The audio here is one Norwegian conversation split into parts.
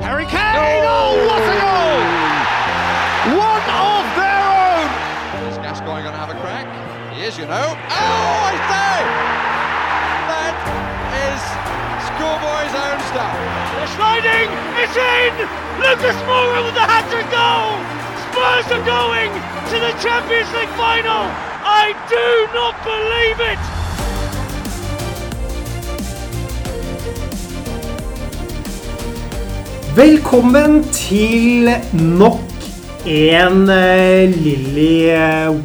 Harry Kane! Oh, what a goal! One of their own! Is Gascoigne going to have a crack? He is, you know. Oh, I say! That is schoolboy's own stuff. They're sliding! It's in! Lucas Moura with the hat-trick goal! Spurs are going to the Champions League final! I do not believe it! Velkommen til nok en uh, Lilly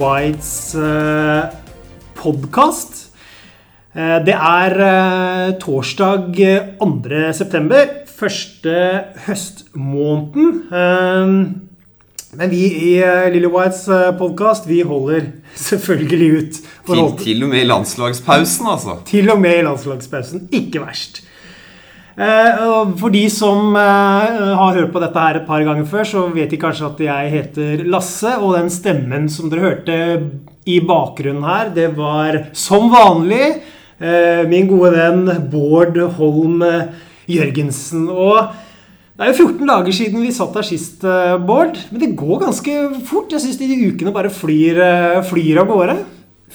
Whites uh, podkast. det er uh, torsdag 2. september, første høstmåneden. Eh, men vi i Lilly Whites podkast, vi holder selvfølgelig ut. Til, til og med i landslagspausen, altså. Til og med i landslagspausen. Ikke verst. Eh, for de som eh, har hørt på dette her et par ganger før, så vet de kanskje at jeg heter Lasse. Og den stemmen som dere hørte i bakgrunnen her, det var som vanlig eh, min gode venn Bård Holm Jørgensen. Og det er jo 14 dager siden vi satt her sist, Bård. Men det går ganske fort. Jeg syns de ukene bare flyr, flyr av gårde.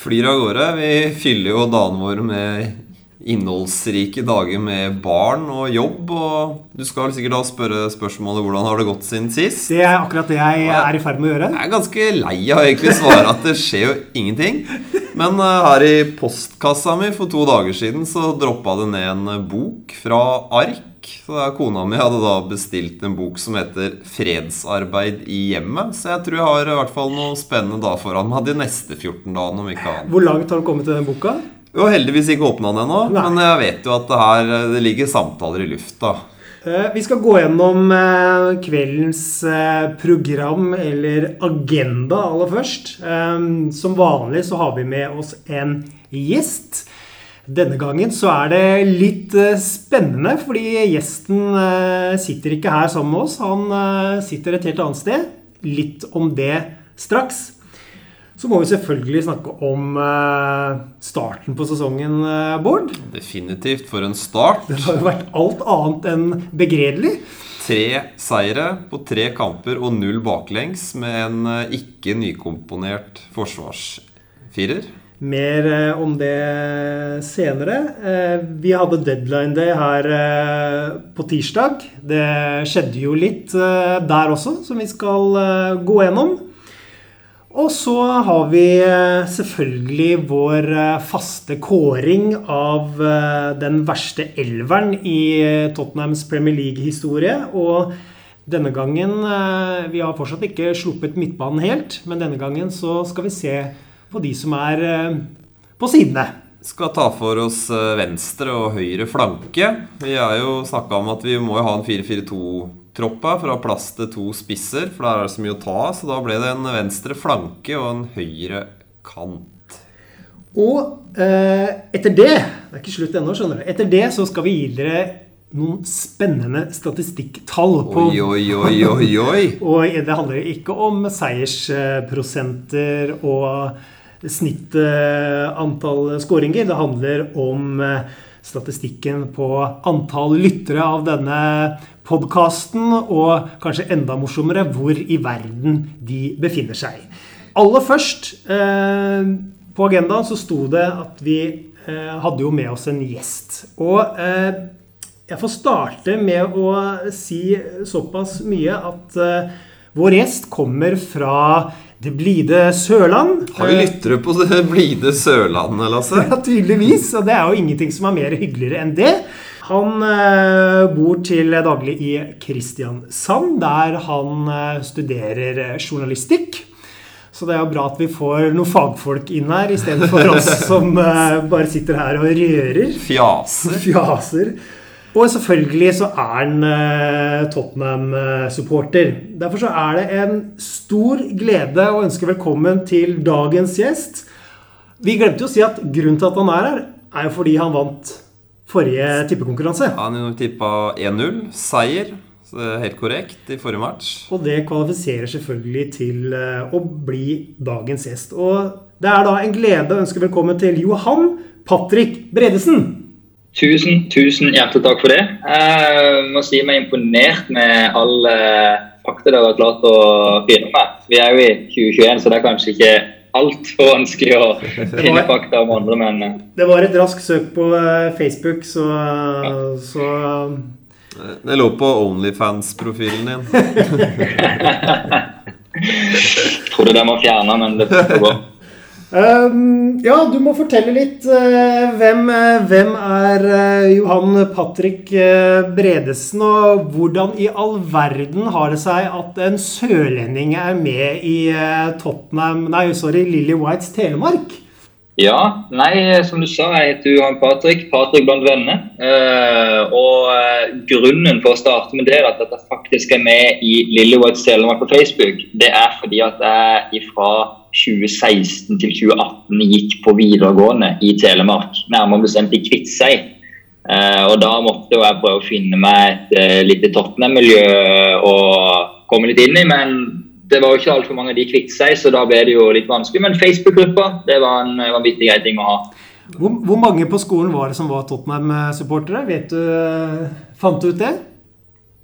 Flyr av gårde. Vi fyller jo dagene våre med innholdsrike dager med barn og jobb. Og du skal sikkert da spørre spørsmålet hvordan har det gått siden sist? Det er akkurat det jeg er i ferd med å gjøre. Jeg er ganske lei av egentlig svaret at det skjer jo ingenting. Men uh, her i postkassa mi for to dager siden så droppa det ned en bok fra ark. Så der Kona mi hadde da bestilt en bok som heter 'Fredsarbeid i hjemmet'. Så jeg tror jeg har i hvert fall noe spennende da foran meg de neste 14 dagene. om ikke annet. Hvor langt har du kommet til den boka? Jo, heldigvis ikke åpna den ennå, men jeg vet jo at det her det ligger samtaler i lufta. Eh, vi skal gå gjennom eh, kveldens eh, program, eller agenda, aller først. Som vanlig så har vi med oss en gjest. Denne gangen så er det litt spennende, fordi gjesten sitter ikke her sammen med oss. Han sitter et helt annet sted. Litt om det straks. Så må vi selvfølgelig snakke om uh, starten på sesongen, uh, Bård. Definitivt. For en start. Det har jo vært alt annet enn begredelig. Tre seire på tre kamper og null baklengs med en uh, ikke nykomponert forsvarsfirer. Mer om det senere. Vi hadde deadline day her på tirsdag. Det skjedde jo litt der også, som vi skal gå gjennom. Og så har vi eh, selvfølgelig vår eh, faste kåring av eh, den verste elveren i Tottenhams Premier League-historie. Og denne gangen Vi har fortsatt ikke sluppet midtbanen helt, men denne gangen så skal vi se på de som er på sidene. Skal ta for oss venstre og høyre flanke. Vi har jo snakka om at vi må ha en 4-4-2 troppa fra plass til to spisser, for der er det så mye å ta av. Så da ble det en venstre flanke og en høyre kant. Og eh, etter det Det er ikke slutt ennå, skjønner du. Etter det så skal vi gi dere noen spennende statistikktall. På, oi, oi, oi, oi, oi. og det handler ikke om seiersprosenter og snittantall skåringer. Det handler om eh, statistikken på antall lyttere av denne podkasten, og kanskje enda morsommere hvor i verden de befinner seg. Aller først eh, på agendaen så sto det at vi eh, hadde jo med oss en gjest. Og eh, jeg får starte med å si såpass mye at eh, vår gjest kommer fra det blide Sørland. Har vi lyttere på det blide Sørlandet, Lasse? Ja, tydeligvis. Og det er jo ingenting som er mer hyggeligere enn det. Han eh, bor til daglig i Kristiansand, der han eh, studerer journalistikk. Så det er jo bra at vi får noen fagfolk inn her, istedenfor oss som eh, bare sitter her og rører. Fjaser. Fjaser. Og selvfølgelig så er han eh, Tottenham-supporter. Derfor så er det en stor glede å ønske velkommen til dagens gjest. Vi glemte jo å si at grunnen til at han er her, er jo fordi han vant forrige tippekonkurranse. Han tippa 1-0. Seier. Så det er helt korrekt i forrige match. Og det kvalifiserer selvfølgelig til uh, å bli dagens gjest. Og det er da en glede å ønske velkommen til Johan Patrick Bredesen. Tusen, tusen hjertelig takk for det. Jeg må si meg imponert med all eh, fakta dere har klart å finne med. Vi er jo i 2021, så det er kanskje ikke altfor vanskelig å finne fakta om andre, men eh, Det var et raskt søk på eh, Facebook, så, så Det lå på Onlyfans-profilen din. jeg trodde den var fjerna, men det får gå. Um, ja, du må fortelle litt. Uh, hvem, uh, hvem, er uh, Johan Patrick Bredesen, og hvordan i all verden har det seg at en sørlending er med i Tottenham Nei, sorry, Lilly Whites Telemark? Ja, nei, som du sa, jeg heter Johan Patrick. Patrick blant venner. og grunnen for å starte med det, at jeg faktisk er med i Lilly Whites Telemark på Facebook, det er fordi at jeg ifra 2016 til 2018 gikk på videregående i Telemark, nærmere bestemt i Kviteseid. Uh, og da måtte jeg prøve å finne meg et uh, lite Tottenham-miljø å komme litt inn i. Men det var jo ikke altfor mange av de kvitte seg, så da ble det jo litt vanskelig. Men Facebook-gruppa det var en vanvittig grei ting å ha. Hvor, hvor, mange på skolen var det som var Tottenham-supportere? Vet du, Fant du ut det?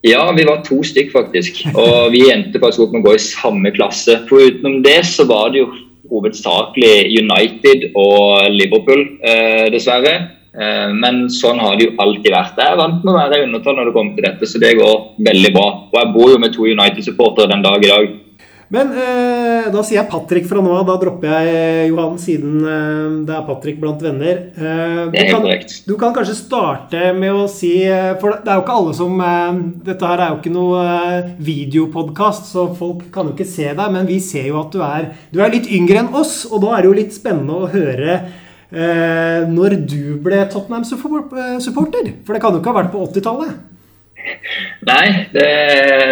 Ja, vi var to stykk faktisk. Og vi endte faktisk opp med å gå i samme klasse. For utenom det så var det jo hovedsakelig United og Liverpool, eh, dessverre. Eh, men sånn har det jo alltid vært. Jeg er vant med å være i undertall når det kommer til dette, så det går veldig bra. Og jeg bor jo med to United-supportere den dag i dag. Men eh, da sier jeg Patrick fra nå av. Da dropper jeg eh, Johan, siden eh, det er Patrick blant venner. Eh, det er helt korrekt. Du kan kanskje starte med å si eh, For det er jo ikke alle som eh, Dette her er jo ikke noe videopodkast, så folk kan jo ikke se deg, men vi ser jo at du er, du er litt yngre enn oss, og da er det jo litt spennende å høre når du ble Tottenham-supporter. For det kan jo ikke ha vært på 80-tallet? Nei, det,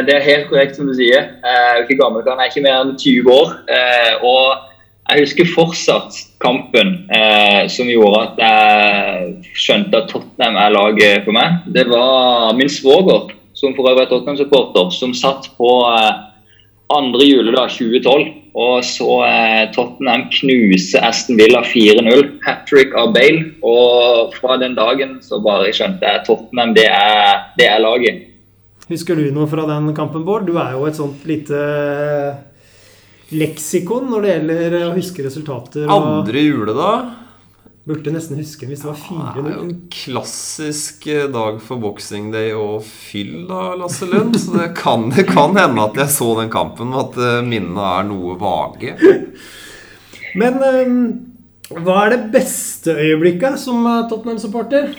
det, er helt korrekt som du sier. Jeg er ikke gammel, jeg er ikke mer enn 20 år. Eh, og jeg husker fortsatt kampen eh, som gjorde at jeg skjønte at Tottenham er laget for meg. Det var min svoger, som for øvrig er Tottenham-supporter, som satt på eh, andre juledag 2012 og så eh, Tottenham knuse Aston Villa 4-0. Hat trick av Bale. Og fra den dagen så bare skjønte jeg Tottenham, det er, det er laget. Husker du noe fra den kampen, Bård? Du er jo et sånt lite leksikon når det gjelder å huske resultater. Og... Andre juledag? Burde nesten huske hvis det var 4-0. Det er jo en klassisk eh, dag for boxing day og fyll da, Lasse Lund. Så det kan, det kan hende at jeg så den kampen, og at eh, minnene er noe vage. Men um, hva er det beste øyeblikket som Tottenham-supporter?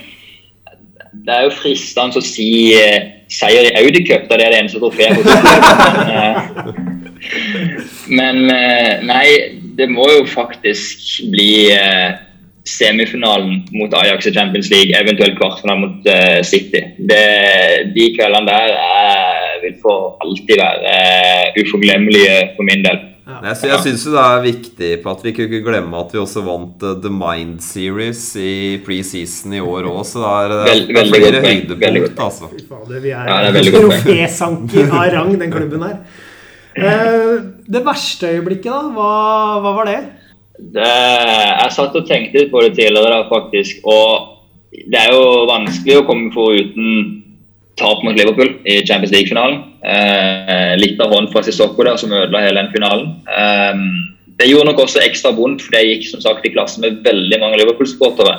Det er jo fristende å si uh, seier i Audi Cup, da det er det eneste trofeet. Men, uh, men nei, det må jo faktisk bli semifinalen mot Ajax i Champions League, eventuelt kvartfinalen mot uh, City. Det, de kveldene der uh, vil for alltid være uh, uforglemmelige for min del. Ja. Jeg, jeg syns det er viktig på at vi ikke glemmer at vi også vant uh, The Mind Series i preseason i år òg, så det er, Vel, det er flere høydepunkt, altså. Fader, vi er ja, trofésanker av rang, den klubben her. det verste øyeblikket, da? Hva, hva var det? Det, jeg satt og tenkte litt på det tidligere, faktisk. Og det er jo vanskelig å komme foruten tap mot Liverpool i Champions League-finalen. Eh, litt av hånd fra Sissoko der som ødela hele den finalen. Eh, det gjorde nok også ekstra vondt, for jeg gikk som sagt i klasse med veldig mange Liverpool-supportere.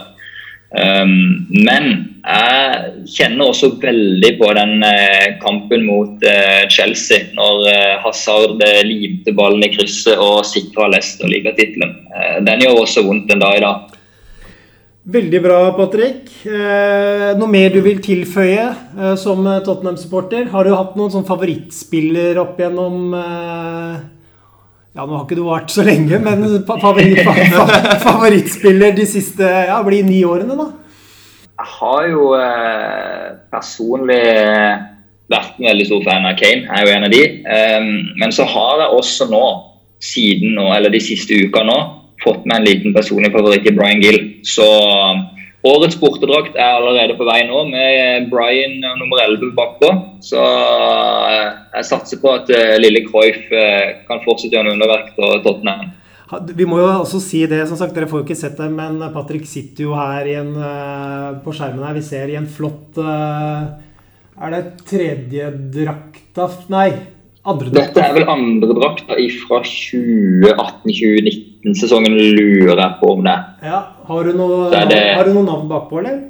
Um, men jeg kjenner også veldig på den uh, kampen mot uh, Chelsea, når uh, Hazard limte ballen i krysset og sikra Leicester ligatittelen. den gjør også vondt en dag i dag. Veldig bra, Patrick. noe mer du vil tilføye som Tottenham-supporter? Har du hatt noen sånn favorittspiller opp gjennom ja, nå har ikke du vært så lenge, men favoritt, favorittspiller de siste ja, blir ni årene, da? Jeg har jo eh, personlig vært en veldig stor fan av Kane. Jeg er jo en av de. Um, men så har jeg også nå, siden nå, eller de siste uka nå, fått meg en liten personlig favoritt i Brian Gill. Så Årets bortedrakt er allerede på vei nå, med Brian nummer 11 bakpå. Så eh, jeg satser på at eh, lille Cruyff eh, kan fortsette å gjøre underverk på Tottenham. Vi må jo også si det, som sagt, dere får jo ikke sett det, men Patrick sitter jo her i en, på skjermen her. Vi ser i en flott Er det tredje drakta Nei, andre Dette er vel andredrakta fra 2018-2019-sesongen, lurer jeg på om det. Ja, har du noe, det- har du noe navn bakpå, eller?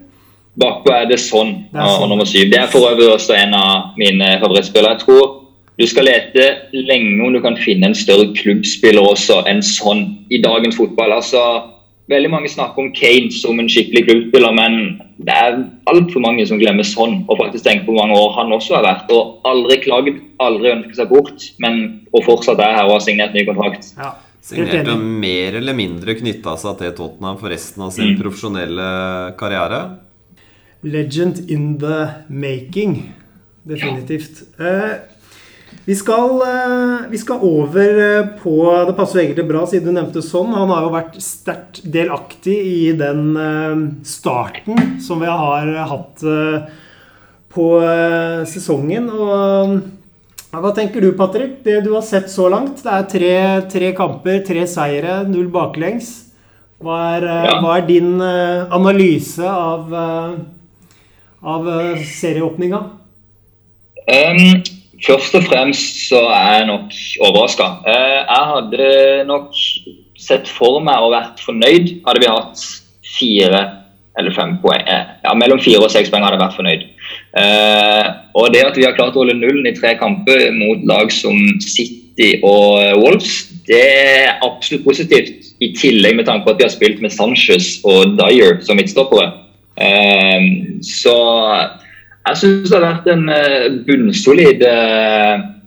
Bakpå er det sånn, Det er og sånn. nummer syv. Det er for øvrig også en av mine favorittspillere. Jeg tror du skal lete lenge om du kan finne en større klubbspiller også enn sånn i dagens fotball. Altså, veldig mange snakker om Kane som en skikkelig klubbspiller, men det er altfor mange som glemmer sånn, og faktisk tenker på hvor mange år han også har vært. Og aldri klagd, aldri ønsket seg bort, men og fortsatt er her og har signert ny kontrakt. Ja, Signerte mer eller mindre knytta seg til Tottenham for resten av sin profesjonelle karriere. Legend in the making. Definitivt. Eh, vi, skal, eh, vi skal over eh, på Det passer egentlig bra, siden du nevnte sånn. Han har jo vært sterkt delaktig i den starten som vi har hatt på sesongen. Og ja, hva tenker du, Patrick? Det du har sett så langt? Det er tre, tre kamper, tre seire, null baklengs. Hva er, eh, Ja. hva er din eh, analyse av, eh, av serieåpninga? Um, først og fremst så er jeg nok overraska. jeg hadde nok sett for meg og vært fornøyd hadde vi hatt fire eller fem poeng. Ja, mellom fire og seks poeng hadde jeg vært fornøyd. Eh, og det at vi har klart å holde nullen i tre kamper mot lag som City og Wolves, det er absolutt positivt. I tillegg med tanke på at vi har spilt med Sanchez og Dyer som midtstoppere. Eh, så jeg syns det har vært en eh, bunnsolid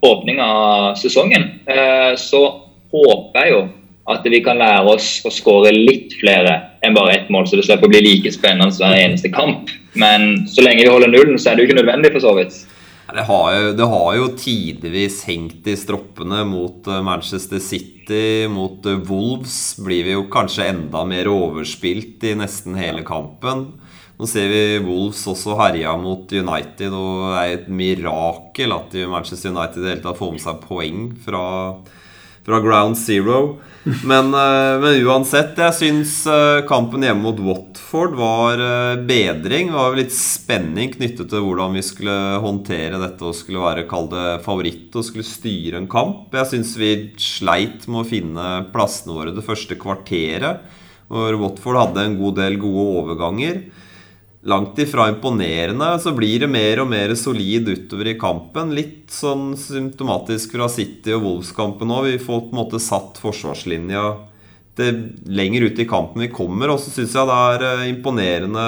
åpning av sesongen. Så håper jeg jo at vi kan lære oss å skåre litt flere enn bare ett mål, så det slipper å bli like spennende hver eneste kamp. Men så lenge vi holder nullen, så er det jo ikke nødvendig, for så vidt. Det har, jo, det har jo tidvis hengt i stroppene mot eh, Manchester City, mot eh, Wolves. Blir vi jo kanskje enda mer overspilt i nesten hele kampen. Nå ser vi Wolves også herja mot United, og det er et mirakel at Manchester United i det hele tatt får med seg poeng fra, fra ground zero. Men, eh, men uansett, jeg syns eh, kampen hjemme mot Watford var eh, bedring. Det var litt spenning knyttet til hvordan vi skulle håndtere dette og skulle være kalde favoritt og skulle styre en kamp. Jeg syns vi sleit med å finne plassene våre det første kvarteret. Hvor Watford hadde en god del gode overganger langt ifra imponerende, så blir det mer og mer solid utover i kampen. Litt sånn symptomatisk fra City og Wolves-kampen nå. Vi får på en måte satt forsvarslinja lenger ut i kampen vi kommer. Og så syns jeg det er eh, imponerende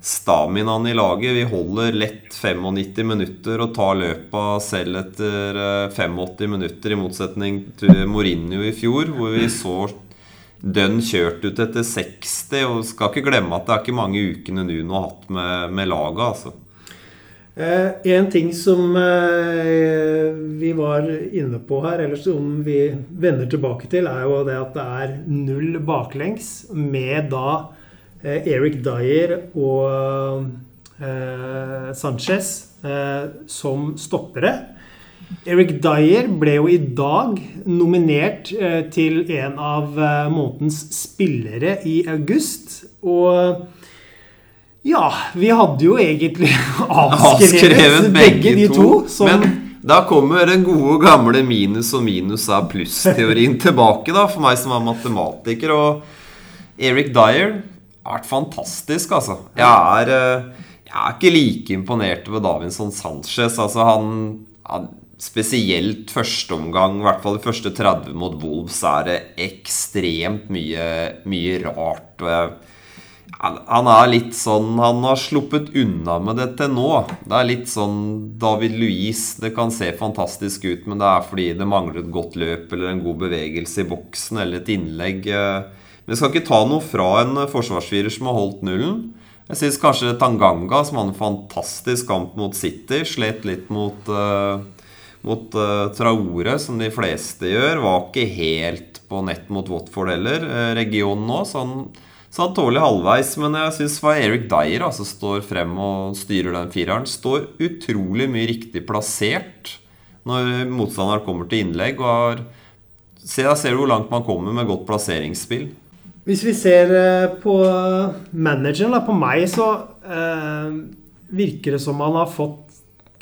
staminaen i laget. Vi holder lett 95 minutter og tar løpet selv etter eh, 85 minutter, i motsetning til Mourinho i fjor, hvor vi så dønn kjørt ut etter 60. Og skal ikke glemme at det er ikke mange ukene Nuno har hatt med, med laget, altså. Eh, en ting som eh, vi var inne på her, eller som vi vender tilbake til, er jo det at det er null baklengs med da eh, Eric Dyer og eh, Sanchez eh, som stoppere. Eric Dyer ble jo i dag nominert eh, til en av eh, månedens spillere i august. Og ja, vi hadde jo egentlig avskrevet, begge de to. som, Men da kommer den gode, gamle minus og minus er pluss-teorien tilbake, da, for meg som er matematiker. Og Eric Dyer har vært fantastisk, altså. Jeg er, eh, jeg er ikke like imponert over Davinson Sanchez. Altså, han, han Spesielt første omgang, i hvert fall de første 30 mot Wolves, er det ekstremt mye, mye rart. Han, er litt sånn Han har sluppet unna med det til nå. Det er litt sånn David Louise. Det kan se fantastisk ut, men det er fordi det mangler et godt løp eller en god bevegelse i boksen eller et innlegg. Men jeg skal ikke ta noe fra en forsvarsfirer som har holdt nullen. Jeg syns kanskje Tanganga, som hadde en fantastisk kamp mot City, slet litt mot uh, mot uh, Traore, som de fleste gjør. Var ikke helt på nett mot Watford heller, uh, regionen nå. Så han, så han tåler halvveis. Men jeg syns Eric Dyer altså, står frem og styrer den fireren. Står utrolig mye riktig plassert når motstanderen kommer til innlegg. Og har se, da ser du hvor langt man kommer med godt plasseringsspill. Hvis vi ser eh, på manageren, på meg, så eh, virker det som han har fått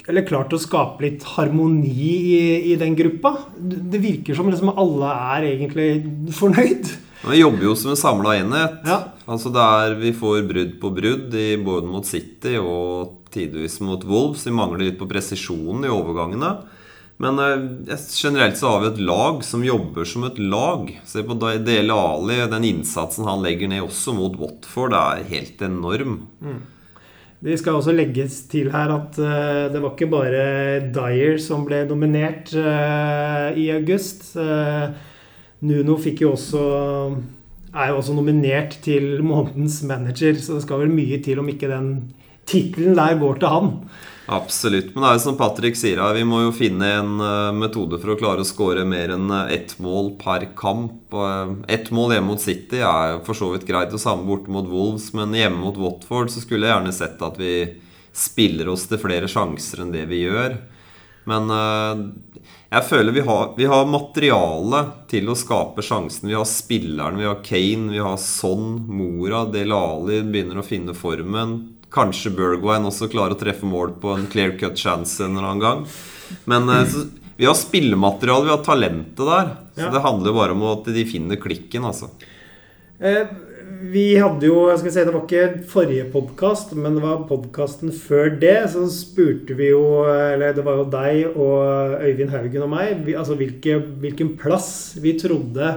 eller klart å skape litt harmoni i, i den gruppa. Det virker som liksom alle er egentlig fornøyd. Vi jobber jo som en samla enhet. Ja. Altså det er, Vi får brudd på brudd i, både mot City og tidvis mot Wolves. Vi mangler litt på presisjonen i overgangene. Men eh, generelt så har vi et lag som jobber som et lag. Se på Dele Ali, den innsatsen han legger ned også mot Watford, det er helt enorm. Mm. Det skal også legges til her at uh, det var ikke bare Dyer som ble nominert uh, i august. Uh, Nuno fikk jo også er jo også nominert til månedens manager, så det skal vel mye til om ikke den tittelen der går til han. Absolutt. Men det er jo som Patrick sier vi må jo finne en uh, metode for å klare å skåre mer enn uh, ett mål per kamp. Uh, ett mål hjemme mot City er for så vidt greit, og samme borte mot Wolves. Men hjemme mot Watford så skulle jeg gjerne sett at vi spiller oss til flere sjanser enn det vi gjør. Men jeg føler vi har, vi har materiale til å skape sjansen. Vi har spilleren, vi har Kane, vi har Son, Mora, Delali begynner å finne formen. Kanskje Bergwijn også klarer å treffe mål på en clear cut chance en eller annen gang. Men eh, så, vi har spillemateriale, vi har talentet der. Så ja. det handler bare om at de finner klikken, altså. Eh, vi hadde jo jeg skal si, Det var ikke forrige podkast, men det var podkasten før det. Så spurte vi jo Eller det var jo deg og Øyvind Haugen og meg altså hvilke, hvilken plass vi trodde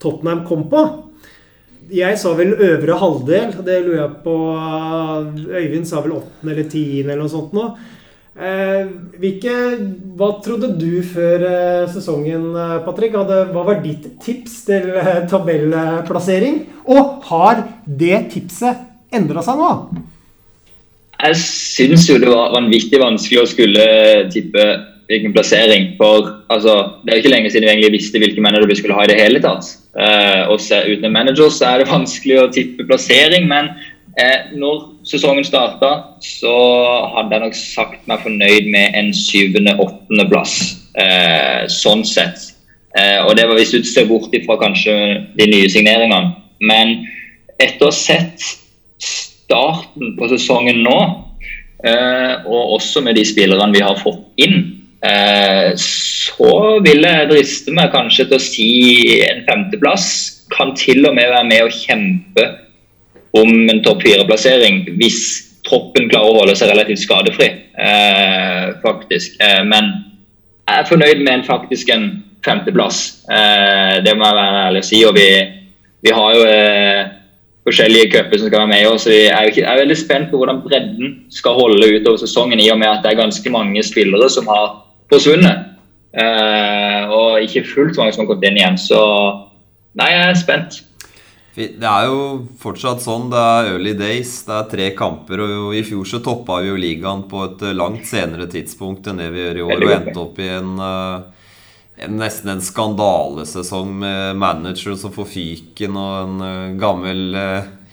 Tottenham kom på. Jeg sa vel øvre halvdel. Det lurer jeg på Øyvind sa vel åttende eller tiende eller noe sånt nå. Eh, hvilke, hva trodde du før eh, sesongen, eh, Patrick? Hva var ditt tips til tabellplassering? Og har det tipset endra seg nå? Jeg syns jo det var vanvittig vanskelig å skulle tippe hvilken plassering. For altså, det er ikke lenge siden vi egentlig visste hvilke manager vi skulle ha i det hele tatt. Eh, og uten en manager så er det vanskelig å tippe plassering, men eh, når sesongen starta, så hadde jeg nok sagt meg fornøyd med en syvende-åttendeplass. Eh, sånn sett. Eh, og det var hvis du ser bort ifra kanskje de nye signeringene. Men etter å ha sett starten på sesongen nå, eh, og også med de spillerne vi har fått inn, Eh, så vil jeg driste meg kanskje til å si en femteplass. Kan til og med være med å kjempe om en topp fire-plassering hvis troppen klarer å holde seg relativt skadefri, eh, faktisk. Eh, men jeg er fornøyd med en faktisk en femteplass. Eh, det må jeg være ærlig å si. Og vi, vi har jo eh, forskjellige cuper som skal være med så jeg er, jeg er veldig spent på hvordan bredden skal holde utover sesongen, i og med at det er ganske mange spillere som har forsvunnet. Eh, og ikke fullt så mange som har kommet inn igjen. Så nei, jeg er spent. Det er jo fortsatt sånn. Det er early days. Det er tre kamper. Og i fjor så toppa vi jo ligaen på et eh, langt senere tidspunkt enn det vi gjør i år. Og endte opp i en, eh, en nesten en skandalesesong med manager som får fyken, og en gammel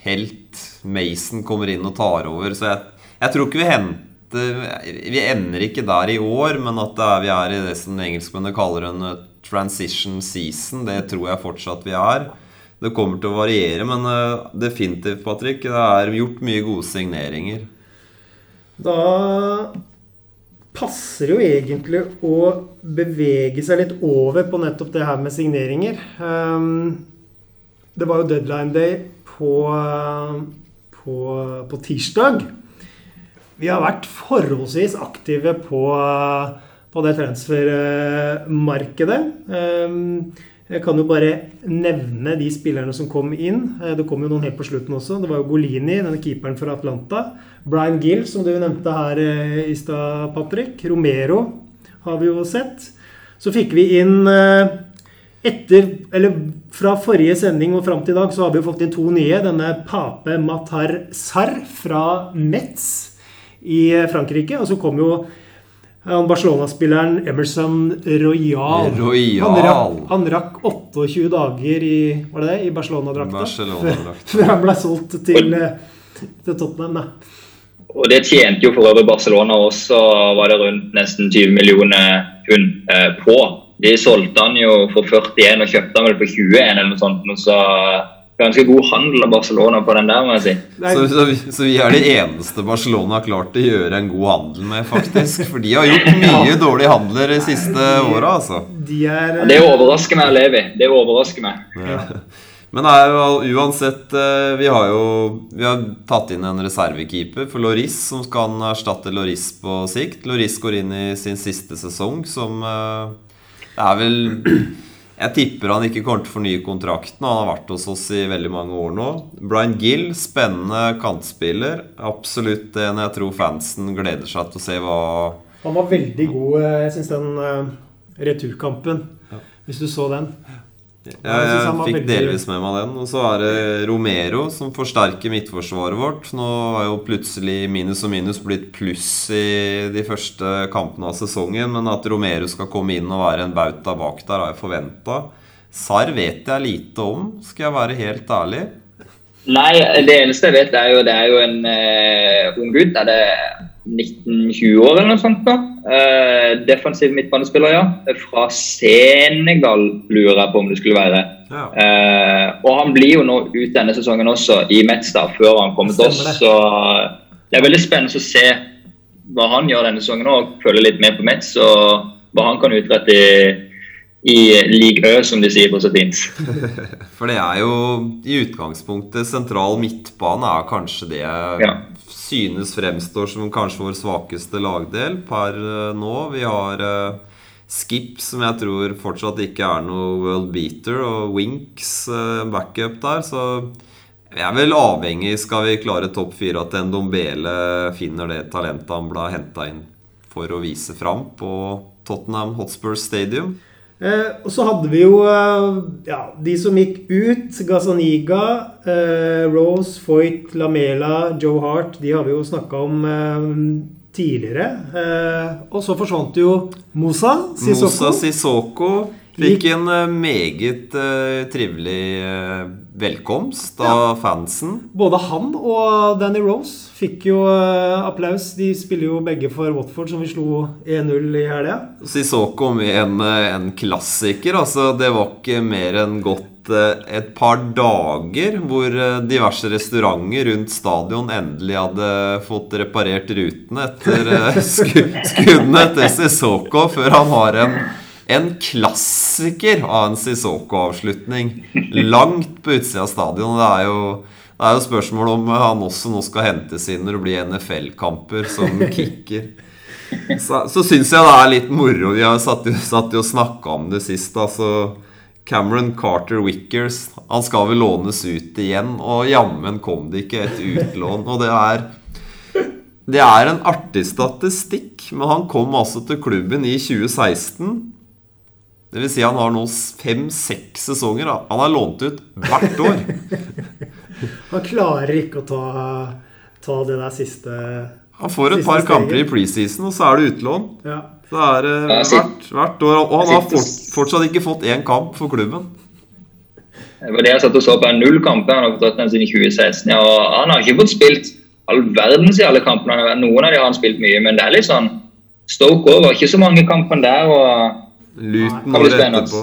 helt, Mason, kommer inn og tar over. Så jeg, jeg tror ikke vi henter vi ender ikke der i år, men at er, vi er i det som engelskmennene kaller en eh, transition season, det tror jeg fortsatt vi er. Det kommer til å variere, men definitivt, Patrick, det er gjort mye gode signeringer. Da passer jo egentlig å bevege seg litt over på nettopp det her med signeringer. Um, det var jo deadline day på, på, på tirsdag. Vi har vært forholdsvis aktive på, på det transfermarkedet. Ehm, jeg kan jo bare nevne de spillerne som kom inn. Eh, det kom jo noen helt på slutten også. Det var jo Golini, denne keeperen fra Atlanta. Brian Gill, som du nevnte her eh, i stad, Patrick. Romero har vi jo sett. Så fikk vi inn eh, etter, eller Fra forrige sending og fram til i dag så har vi jo fått inn to nye. Denne Pape Matar Sarr fra Metz i Frankrike. Og så kom jo han Barcelona-spilleren Emerson Royal. Royal. Han, rakk, han rakk 28 dager i det det, i Barcelona-drakta Barcelona før han ble solgt til, til Tottenham. Da. Og det tjente jo for øvrig Barcelona også, var det rundt nesten 20 millioner pund eh, på. De solgte han jo for 41 og kjøpte han vel for 21 eller noe sånt. Noe så ganske god handel av Barcelona på den der, må jeg si. Så, så, vi, så vi er de eneste Barcelona har klart å gjøre en god handel med, faktisk. For de har gjort mye dårlige handler de siste åra, altså. de er Det overrasker meg, Levi. Det overrasker meg. Men det er uansett eh, Vi har jo vi har tatt inn en reservekeeper for Loris, som kan erstatte Loris på sikt. Loris går inn i sin siste sesong, som eh, Det er vel Jeg tipper han ikke kommer til å fornye kontrakten. Han har vært hos oss i veldig mange år nå. Brian Gill, spennende kantspiller. Absolutt en jeg tror fansen gleder seg til å se hva Han var veldig god, eh, jeg syns, den eh, returkampen. Hvis du så den. Jeg, Jeg var fikk delvis med meg den. Og så er det Romero som forsterker midtforsvaret vårt. Nå har jo plutselig minus og minus blitt pluss i de første kampene av sesongen. Men at Romero skal komme inn og være en bauta bak der, har jeg forventa. Sarr vet jeg lite om, skal jeg være helt ærlig. Nei, det eneste jeg vet, er jo det er jo en eh, ung gutt. Er det 19-20 år eller noe sånt? da? Eh, defensiv midtbanespiller, ja. Fra Senegal, lurer jeg på om det skulle være. Ja. Eh, og han blir jo nå ut denne sesongen også, i Metstad, før han kommer til oss. Så det er veldig spennende å se hva han gjør denne sesongen og følge litt med på Metz. Og hva han kan utrette i, i Ligue Ø, som de sier på så fint. For det er jo i utgangspunktet sentral midtbane er kanskje det Ja. Synes fremstår som kanskje vår svakeste lagdel per eh, nå. Vi har eh, Skip, som jeg tror fortsatt ikke er noe world beater, og Winks eh, backup der, så vi er vel avhengig, skal vi klare topp fire, at Ndombele finner det talentet han ble henta inn for å vise fram på Tottenham Hotspur Stadium. Eh, og så hadde vi jo eh, ja, de som gikk ut. Gazaniga, eh, Rose, Foyt, Lamela, Joe Hart. De har vi jo snakka om eh, tidligere. Eh, og så forsvant jo Mosa Sissoko. Mosa Sissoko fikk en eh, meget trivelig velkomst av fansen. Både han og Danny Rose fikk jo eh, applaus. De spiller jo begge for Watford, som vi slo 1-0 i helga. Sissoko med en, en klassiker. Altså, det var ikke mer enn gått eh, et par dager hvor eh, diverse restauranter rundt stadion endelig hadde fått reparert rutene etter skuddene til Sissoko, før han har en en klassiker av en Sissoko-avslutning langt på utsida av stadion. Det er jo det er jo spørsmål om han også nå skal hentes inn når det blir NFL-kamper som kicker. Så, så syns jeg det er litt moro. Vi har satt, satt og snakka om det sist. Altså Cameron Carter Wickers Han skal vel lånes ut igjen, og jammen kom det ikke et utlån. Og det er Det er en artig statistikk, men han kom altså til klubben i 2016. Det vil si han har nå fem-seks sesonger. da. Han har lånt ut hvert år. Han klarer ikke å ta, ta det der siste Han får et par steget. kamper i preseason, og så er det utlån. Ja. Så er det hvert, hvert år. Og han har fort, fortsatt ikke fått én kamp for klubben. Det var det jeg satt og så på null kamper han har fått den siden 2016. Ja, og han har ikke fått spilt all verdens i alle kampene. Noen av dem har han spilt mye, men det er litt sånn Stoke òg var ikke så mange kamper der. og Luton spennende. etterpå.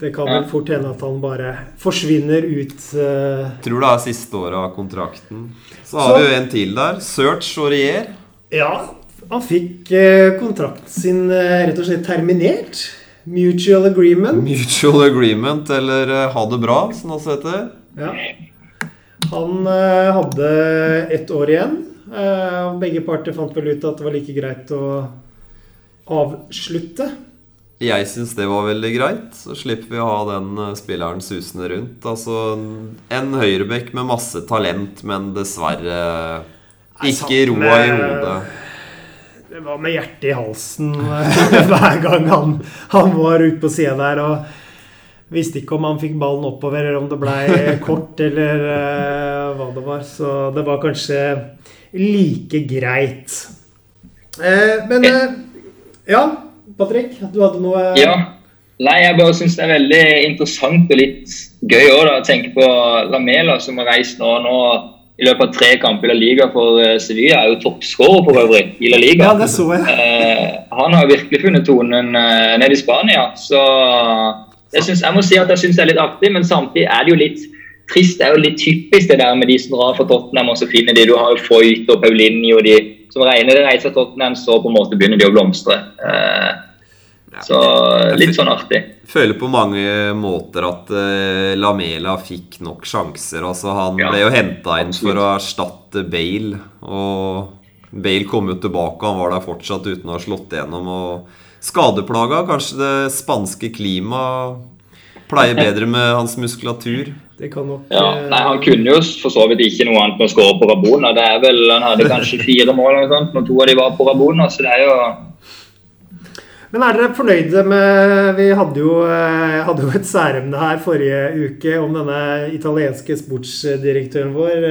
Det kan vel fort hende at han bare forsvinner ut uh... Tror det er siste året av kontrakten. Så har vi jo en til der. Search Aurier. Ja, han fikk eh, kontrakten sin eh, rett og slett terminert. Mutual agreement. Mutual agreement, eller ha det bra, som det også heter. Ja. Han hadde ett år igjen. eh, begge parter fant vel ut at det var like greit å avslutte. Jeg syns det var veldig greit. Så slipper vi å ha den eh, spilleren susende rundt. Altså en høyrebekk med masse talent, men dessverre ikke roa i hodet. Det var med hjertet i halsen eh, hver gang han, han var ute på sida der. og Visste ikke om han fikk ballen oppover, eller om det blei kort, eller uh, hva det var. Så det var kanskje like greit. Uh, men uh, Ja, Patrick, du hadde noe Ja. Nei, jeg bare syns det er veldig interessant og litt gøy òg, å tenke på Lamela, som har reist nå. nå i løpet av tre kamper i La Liga for eh, Sevilla. Er jo toppskårer for øvrig i La Liga. Ja, det så jeg. Eh, han har virkelig funnet tonen eh, nede i Spania. Så jeg, synes, jeg må si at jeg syns det er litt artig, men samtidig er det jo litt trist. Det er jo litt typisk det der med de som drar fra Tottenham, og så finner de Du har jo Foyt og Paulinho og de som regner det reiser til Tottenham, så på en måte begynner de å blomstre. Eh, så litt sånn artig. føler på mange måter at uh, Lamela fikk nok sjanser. Altså, han Ja, ble jo henta inn absolutt. for å erstatte Bale. Og Bale kom jo tilbake, han var der fortsatt uten å ha slått igjennom. Og skadeplaga, kanskje det spanske klimaet pleier bedre med hans muskulatur. Det kan nok Ja, eh, nei, Han kunne jo for så vidt ikke noe annet enn å skåre på Rabona. Det er vel, Han hadde kanskje fire mål, eller noe sånt, når to av de var på Rabona. så det er jo Men er dere fornøyde med Vi hadde jo, eh, hadde jo et særemne her forrige uke om denne italienske sportsdirektøren vår,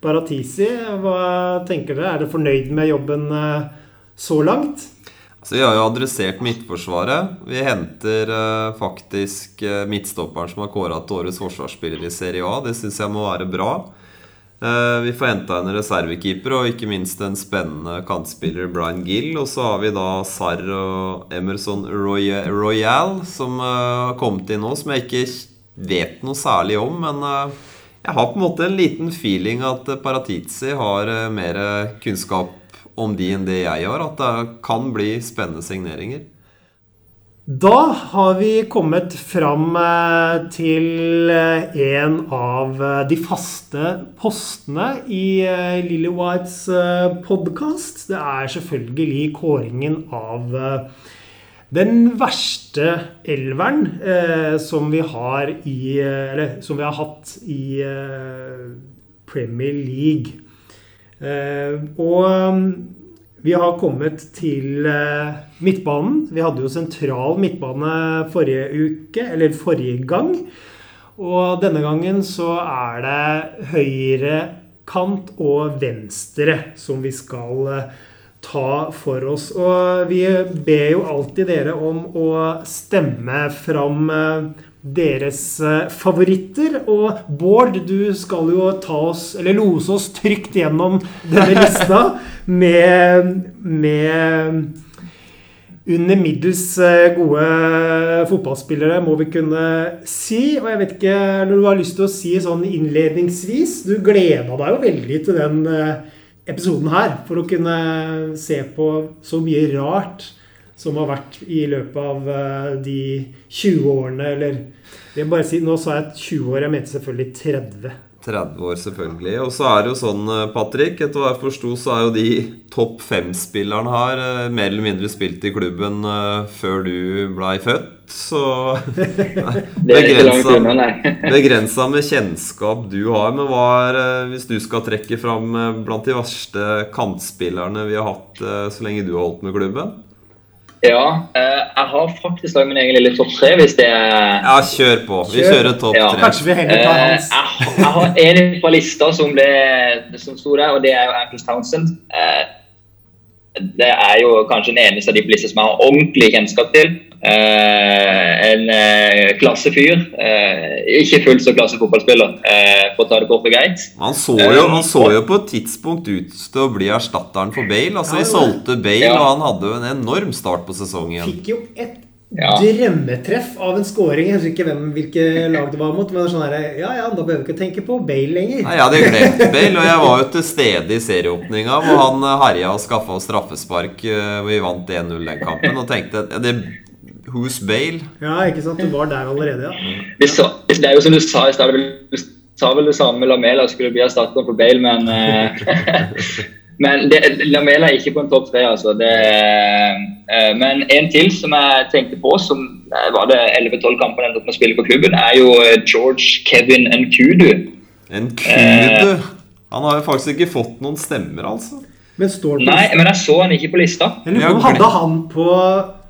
Paratisi. Baratisi. Hva tenker dere? Er dere fornøyd med jobben eh, så langt? Så Vi har jo adressert midtforsvaret. Vi henter eh, faktisk eh, midtstopperen som har kåra til årets forsvarsspiller i Serie A. Det syns jeg må være bra. Eh, vi får henta en reservekeeper og ikke minst en spennende kantspiller, Brian Gill. Og så har vi da Sarr og Emerson Roya- Royal som eh, har kommet inn nå, som jeg ikke vet noe særlig om. Men eh, jeg har på en måte en liten feeling at Paratizi har mer kunnskap om de enn det jeg har. At det kan bli spennende signeringer. Da har vi kommet fram eh, til eh, en av eh, de faste postene i Lilly Whites podkast. Det er selvfølgelig kåringen av den verste elveren som vi har i Eller som vi har hatt i Premier League. Og um, vi har kommet til eh, midtbanen. Vi hadde jo sentral midtbane forrige uke, eller forrige gang. Og denne gangen så er det høyre kant og venstre som vi skal eh, ta for oss. Og vi ber jo alltid dere om å stemme fram eh, deres eh, favoritter. Og Bård, du skal jo ta oss, eller lose oss trygt gjennom denne lista med, med under middels eh, gode fotballspillere, må vi kunne si. Og jeg vet ikke når du har lyst til å si sånn innledningsvis Du gleda deg jo veldig til den eh, episoden her for å kunne se på så mye rart som har vært i løpet av eh, de 20 årene, eller jeg bare si, Nå sa jeg 20 år, jeg mente selvfølgelig 30. 30 år, selvfølgelig. Og så er det jo sånn, eh, Patrick, etter hva jeg forsto, så er jo de topp fem-spillerne her eh, mer eller mindre spilt i klubben før du blei født. Så begrensa, begrensa med kjennskap du har. Men hva er, hvis du skal trekke fram blant de verste kantspillerne vi har hatt så lenge du har holdt med klubben? Ja, eh, jeg har faktisk laget min egen lille topp tre, hvis det er Ja, kjør på. Vi Kjør. kjører topp Ja. tre. Kanskje vi heller tar Eh, hans. jeg, jeg har en fra lista som, ble, som sto der, og det er jo Angus Townsend. Eh, det er jo kanskje den eneste av de på lista som jeg har ordentlig kjennskap til. Eh, en eh, klassefyr. Eh, ikke fullt så klasse fotballspiller, eh, for å ta det kort og greit. Han så, jo, han så jo på et tidspunkt ut til å bli erstatteren for Bale. Altså, Vi solgte Bale, Ja. og han hadde jo en enorm start på sesongen. Fikk jo et Ja. drømmetreff av en scoring. Jeg husker ikke hvem, hvilke lag det var mot. Men sånn her, ja, ja, da behøver vi ikke tenke på Bale lenger. Nei, Jeg hadde glemt Bale, og jeg var jo til stede i serieåpninga hvor han herja og skaffa oss straffespark. Vi vant 1-0 den kampen og tenkte det, Who's Bale? Ja, ikke sant? Du var der allerede, ja. Vi så, det er jo som du sa i stad, du sa vel det samme med Lamela skulle bli erstatter for Bale, men eh, Men det, Lamela er ikke på en topp tre, altså. Det, eh, men en til som jeg tenkte på, som eh, var det 11-12 kamper han endte opp med å spille for klubben, er jo George Kevin Nkudu. Nkudu? Eh, Han har jo faktisk ikke fått noen stemmer, altså. Men står på Nei, men jeg så han ikke på lista. Jeg lurer på om hadde han på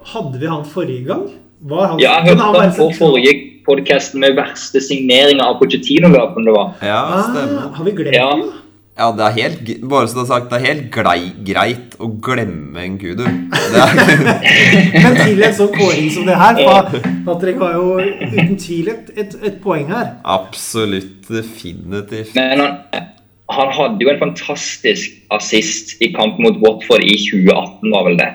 Hadde vi han forrige gang? Var han, Ja, jeg hørte han han på forrige podkast med verste signeringa av Pochettino-løpen det var. Ja, Ah, stemmer. har vi glemt Ja. den? Ja, det er helt Bare så det er sagt, det er helt glei, greit å glemme en gudu. Men til en sånn kåring som det her Pa- Patrick har jo uten tvil et, et, et poeng her. absolutt definitivt. Men han, han hadde jo en fantastisk assist i kamp mot Watford i 2018, var vel det.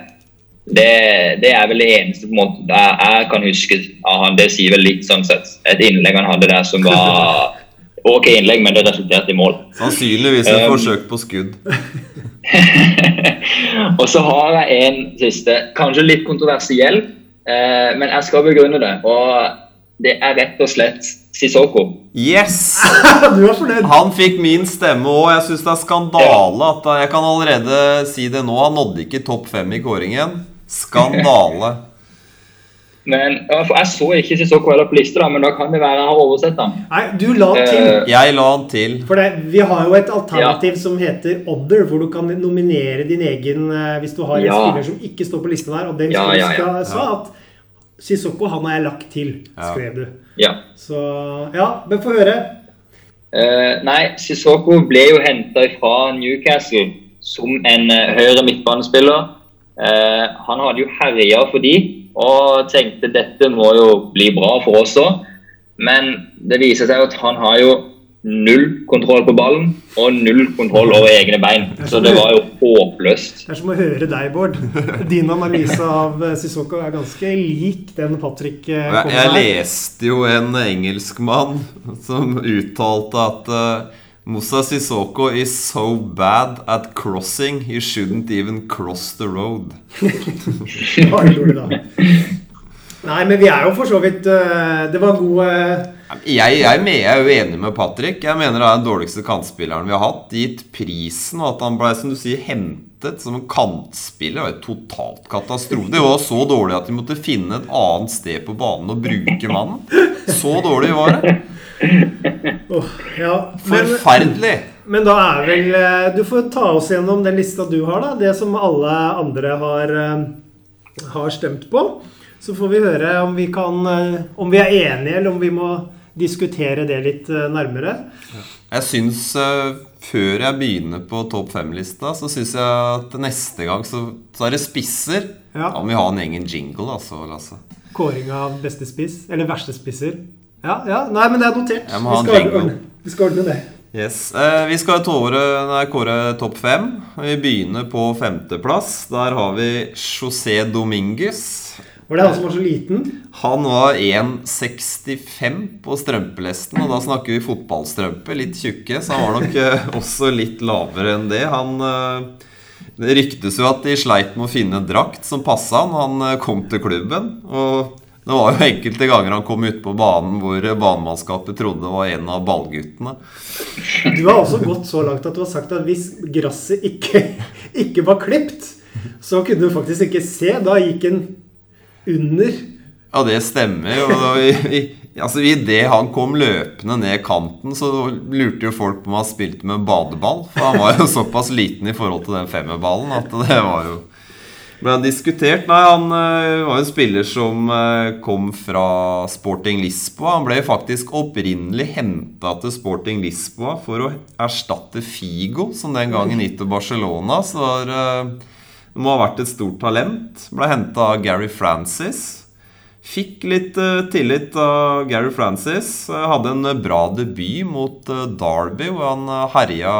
Det, det er vel det eneste på en måte jeg, jeg kan huske av han. Det sier vel litt sånn sett. Et innlegg han hadde der som var ok innlegg, men det resulterte i mål. Sannsynligvis et Um, forsøk på skudd. og så har jeg en siste, kanskje litt kontroversiell, eh, men jeg skal begrunne det. Og det er rett og slett Sissoko. Yes! Du fornøyd? Han fikk min stemme òg. Jeg syns det er skandale at Jeg kan allerede si det nå. Han nådde ikke topp fem i kåringen. Skandale. Men Jeg så ikke Sissoko heller på lista, men da kan det være jeg har oversett han. Nei, du la til. Uh, Jeg la han til. For det, Vi har jo et alternativ som heter Other, hvor du kan nominere din egen eh, hvis du har en Ja. spiller som ikke står på lista der. Og den Ja, ja, ja. sa at Sissoko han har jeg lagt til, skrev du. Ja. Så ja, men få høre. Uh, nei, Sissoko ble jo henta fra Newcastle som en uh, høyre midtbanespiller. Eh, han hadde jo herja for de, og tenkte dette må jo bli bra for oss òg. Men det viser seg at han har jo null kontroll på ballen og null kontroll over egne bein. Så det var jo håpløst. Det er som å høre deg, Bård. Din analyse av eh, Sissoko er ganske lik den Patrick eh, kom Jeg, jeg leste jo en engelskmann som uttalte at Musa Sissoko is so bad at crossing he shouldn't even cross the road. Nei, men vi er jo for så vidt uh, Det var god uh... Jeg, jeg, jeg er jo enig med Patrick. Jeg mener det er den dårligste kantspilleren vi har hatt. Gitt prisen og at han ble som du sier, hentet som en kantspiller. Det var jo totalt katastrofe. Det var så dårlig at de måtte finne et annet sted på banen og bruke mannen. Så dårlig var det. Åh, ja. Men, Forferdelig. men da er vel eh, Du får ta oss gjennom den lista du har, da. Det som alle andre har, eh, har stemt på. Så får vi høre om vi, kan, eh, om vi er enige, eller om vi må diskutere det litt nærmere. Jeg syns Før jeg begynner på topp fem-lista, så syns jeg at neste gang så, så er det spisser. Ja. Da må vi ha en egen jingle, altså, Lasse. Kåring av beste spiss, eller verste spisser. Ja, ja, nei, men det er notert. Jeg må ha vi, en skal jingle. ordne, vi skal ordne det. Yes. Eh, vi skal tåre, nei, kåre topp fem. Vi begynner på femteplass. Der har vi José Dominguez. Var det han som var så liten? Han var 1,65 på strømpelesten, og da snakker vi fotballstrømpe. Litt tjukke, så han var nok eh, også litt lavere enn det. Han eh, Det ryktes jo at de sleit med å finne en drakt som passa han. Han eh, kom til klubben. Og det var jo enkelte ganger han kom ut på banen hvor banemannskapet trodde det var en av ballguttene. Du har også gått så langt at du har sagt at hvis gresset ikke, ikke var klipt, så kunne du faktisk ikke se. Da gikk en under. Ja, det stemmer. Og vi, altså, Idet han kom løpende ned kanten, så lurte jo folk på om han spilte med badeball. For han var jo såpass liten i forhold til den femmerballen at det var jo ble diskutert. Nei, han øh, var en spiller som øh, kom fra Sporting Lisboa. Han ble faktisk opprinnelig henta til Sporting Lisboa for å erstatte Figo, som den gangen gikk til Barcelona. Så øh, det må ha vært et stort talent. Ble henta av Gary Francis. Fikk litt eh, tillit av Gary Francis. Eh, hadde en eh, bra debut mot eh, Derby, hvor han herja,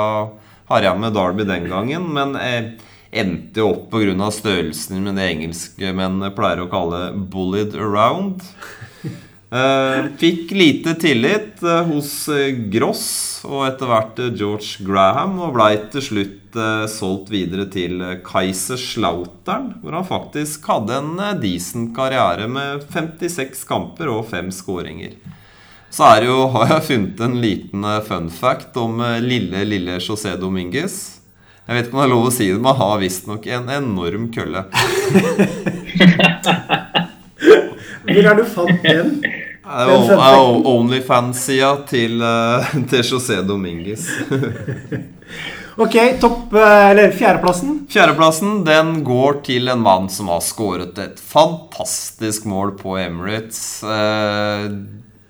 herja med Derby den gangen. Men eh, endte jo opp pga. størrelsen med det engelske menn pleier å kalle 'bullied around'. Eh, fikk lite tillit eh, hos eh, Gross og etter hvert George Graham, og blei til slutt solgt videre til Kaiserslautern, hvor han faktisk hadde en decent karriere med 56 kamper og 5 skåringer. Så det jo, har jeg funnet en liten fun fact om lille, lille José Dominguez. Jeg vet ikke om det er lov å si det, men han har visstnok en enorm kølle. Hvor er du fant den? Onlyfans-sida til, eh, til José Dominguez. Ok, topp, eh, eller fjerdeplassen. Fjerdeplassen den går til en mann som har skåret et fantastisk mål på Emirates. Eh,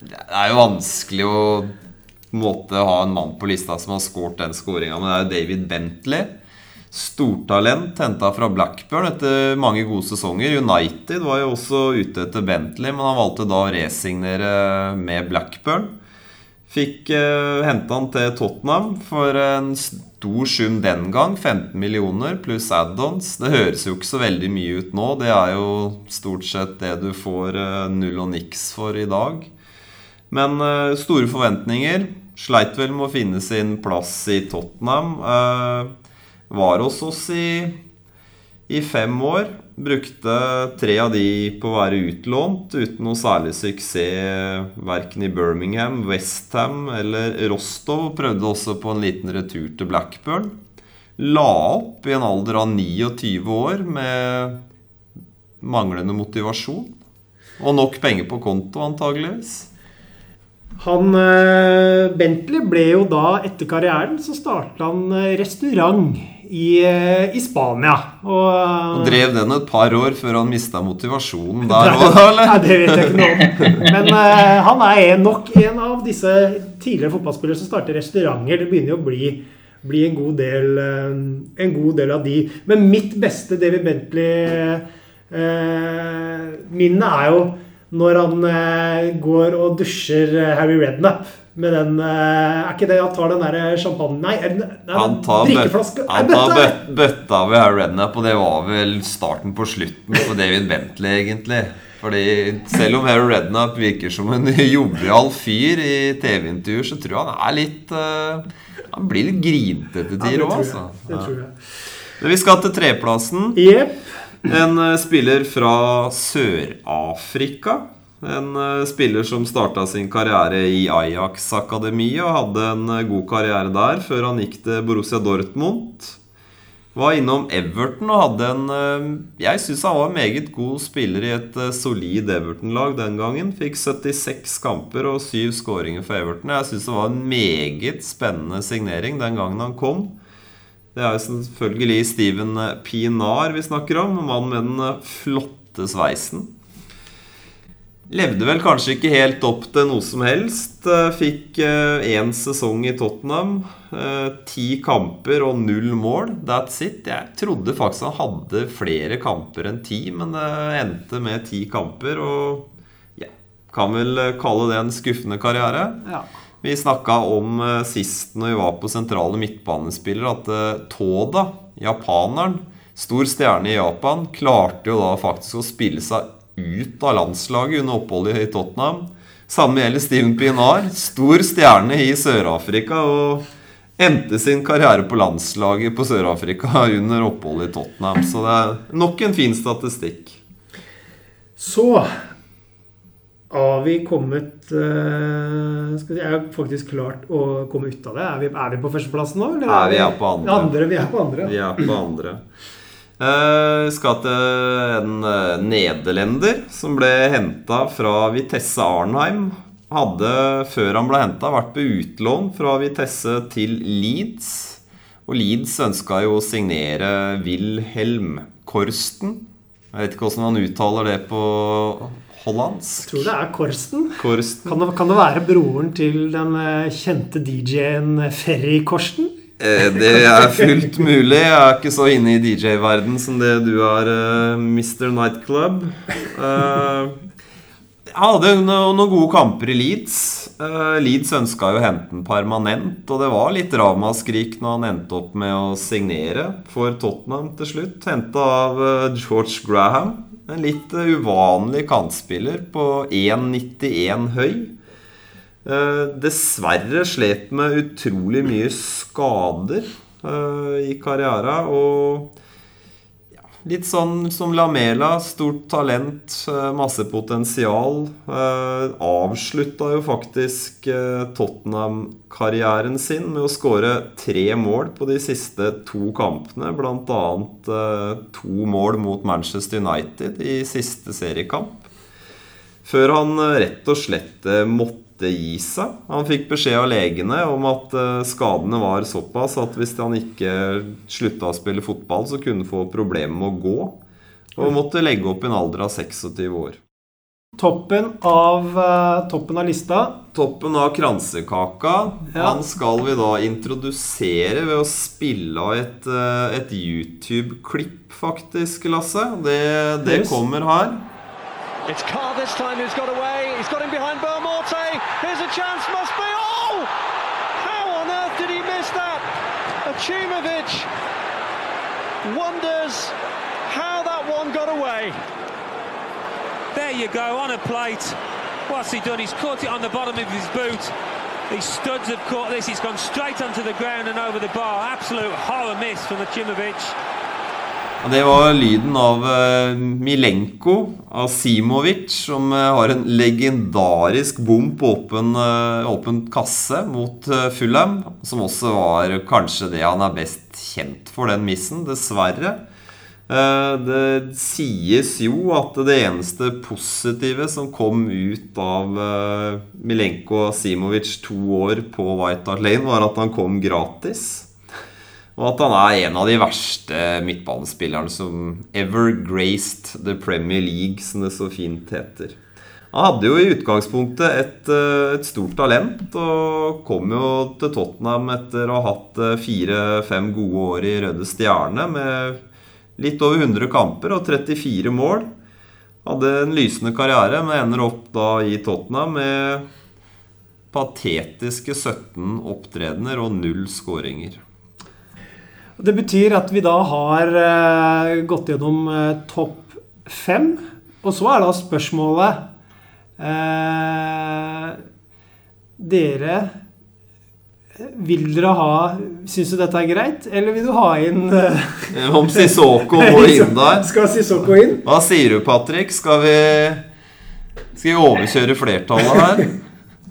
Det er jo vanskelig å måte ha en mann på lista som har skåret den skåringa, men det er jo David Bentley. Stortalent henta fra Blackburn etter mange gode sesonger. United var jo også ute etter Bentley, men han valgte da å resignere med Blackburn. Fikk eh, henta han til Tottenham for en stor sum den gang. 15 millioner pluss add-ons. Det høres jo ikke så veldig mye ut nå. Det er jo stort sett det du får eh, null og niks for i dag. Men uh, store forventninger. Sleit vel med å finne sin plass i Tottenham. var hos oss i, i fem år. Brukte tre av de på å være utlånt, uten noe særlig suksess verken i Birmingham, Westham eller Rostov. Prøvde også på en liten retur til Blackburn. La opp i en alder av 29 år med manglende motivasjon. Og nok penger på konto, antageligvis. Han eh, Bentley ble jo da, etter karrieren, så starta han eh, restaurant i, eh, i Spania. Og, og, drev den et par år før han mista motivasjonen der òg, eller? Nei, det vet jeg ikke noe om. Men uh, han er nok en av disse tidligere fotballspillere som starter restauranter. Det begynner jo å bli, bli en, god del, uh, en, god del, av de. Men mitt beste David Bentley-minne uh, er jo når han går og dusjer Harry Redknapp med den eh, Er ikke det han tar den der champagne... Nei, nei han tar, drikkeflaske. Han tar bøt, bøtta ved Rednap, og det var vel starten på slutten på David Bentley, egentlig. Fordi selv om Harry Rednap virker som en jovial fyr i TV-intervjuer, så tror jeg han er litt uh, Han blir litt grinete til tider òg, altså. Det tror jeg. Men vi skal til treplassen. Yep. En uh, spiller fra Sør-Afrika. En uh, spiller som starta sin karriere i Ajax-akademiet og hadde en uh, god karriere der før han gikk til Borussia Dortmund. Var innom Everton og hadde en Jeg syns han var en meget god spiller i et solid Everton-lag den gangen. Fikk 76 kamper og 7 skåringer for Everton. Jeg syns det var en meget spennende signering den gangen han kom. Det er jo selvfølgelig Steven Pinar vi snakker om. Mannen med den flotte sveisen. Levde vel kanskje ikke helt opp til noe som helst. Fikk én eh, sesong i Tottenham. Eh, ti kamper og null mål. That's it. Jeg trodde faktisk han hadde flere kamper enn ti, men det endte med ti kamper. Og ja, kan vel kalle det en skuffende karriere. Ja. Vi snakka om sist når vi var på sentrale midtbanespillere, at Toda, japaneren, stor stjerne i Japan, klarte jo da faktisk å spille seg ut av landslaget under oppholdet i Tottenham. Samme gjelder Steven Pinar. Stor stjerne i Sør-Afrika. Og endte sin karriere på landslaget på Sør-Afrika under oppholdet i Tottenham. Så det er nok en fin statistikk. Så har vi kommet uh, skal vi, Er faktisk klart å komme ut av det? Er vi, er vi på førsteplassen nå? Eller er vi, er på andre. andre. Vi er på andre. Vi er på andre. Uh, skal til en uh, nederlender som ble henta fra Vitesse Arnheim. Hadde, før han ble henta, vært på utlån fra Vitesse til Leeds. Og Leeds ønska jo å signere Wilhelm Korsten. Jeg vet ikke hvordan han uttaler det på hollandsk. Jeg tror det er Korsten. Korsten. Kan, det, kan det være broren til den eh, kjente DJ-en Ferry Korsten? Eh, det er fullt mulig. Jeg er ikke så inne i DJ-verden som det du er, uh, Mr. Nightclub. Uh, jeg hadde noen gode kamper i Leeds. Uh, Leeds ønska jo å hente den permanent, og det var litt ramaskrik når han endte opp med å signere for Tottenham til slutt. Henta av George Graham. En litt uvanlig kantspiller på 1,91 høy. Uh, dessverre slet med utrolig mye skader uh, i karrieren. Og litt sånn som Lamela. Stort talent, uh, masse potensial. Uh, Avslutta jo faktisk Tottenham-karrieren sin med å skåre tre mål på de siste to kampene. Bl.a. to mål mot Manchester United i siste seriekamp. Før han rett og slett måtte måtte gi seg. Han fikk beskjed av legene om at eh, skadene var såpass at hvis han ikke slutta å spille fotball, så kunne han få problemer med å gå. Og måtte legge opp i en alder av 26 år. Toppen av, uh, toppen av lista. Toppen av kransekaka. Ja. Han skal vi da introdusere ved å spille av et, uh, et YouTube-klipp, faktisk, Lasse. Det, det kommer her. It's Carr this time who's got away. He's got him behind A chance, must be. Oh! How on earth did he miss that? Achimovic wonders how that one got away. There you go, on a plate. What's he done? He's caught it on the bottom of his boot. These studs have caught this. He's gone straight onto the ground and over the bar. Absolute horror miss from Achimovic. Det var lyden av eh, Milenko Asimovic, som eh, har en legendarisk bom på åpen, eh, åpen kasse mot Fulham. Som også var kanskje det han er best kjent for, den missen, dessverre. Det sies jo at det eneste positive som kom ut av Milenko Asimovic to år på White Hart Lane, var at han kom gratis. Og at han er en av de verste midtbanespillerne som ever graced the Premier League, som det så fint heter. Han hadde jo i utgangspunktet et, eh, et stort talent, og kom jo til Tottenham etter å ha hatt eh, fire-fem gode år i Røde Stjerne med litt over 100 kamper og 34 mål. Hadde en lysende karriere, men ender opp da i Tottenham med patetiske 17 opptredener og null skåringer. Det betyr at vi da har eh, gått gjennom eh, topp fem. Og så er da spørsmålet eh, Dere Vil dere ha Syns du dette er greit, eller vil du ha inn eh, Om Sissoko må inn der. Skal Sissoko inn? Hva sier du, Patrick? Skal vi, skal vi overkjøre flertallet her?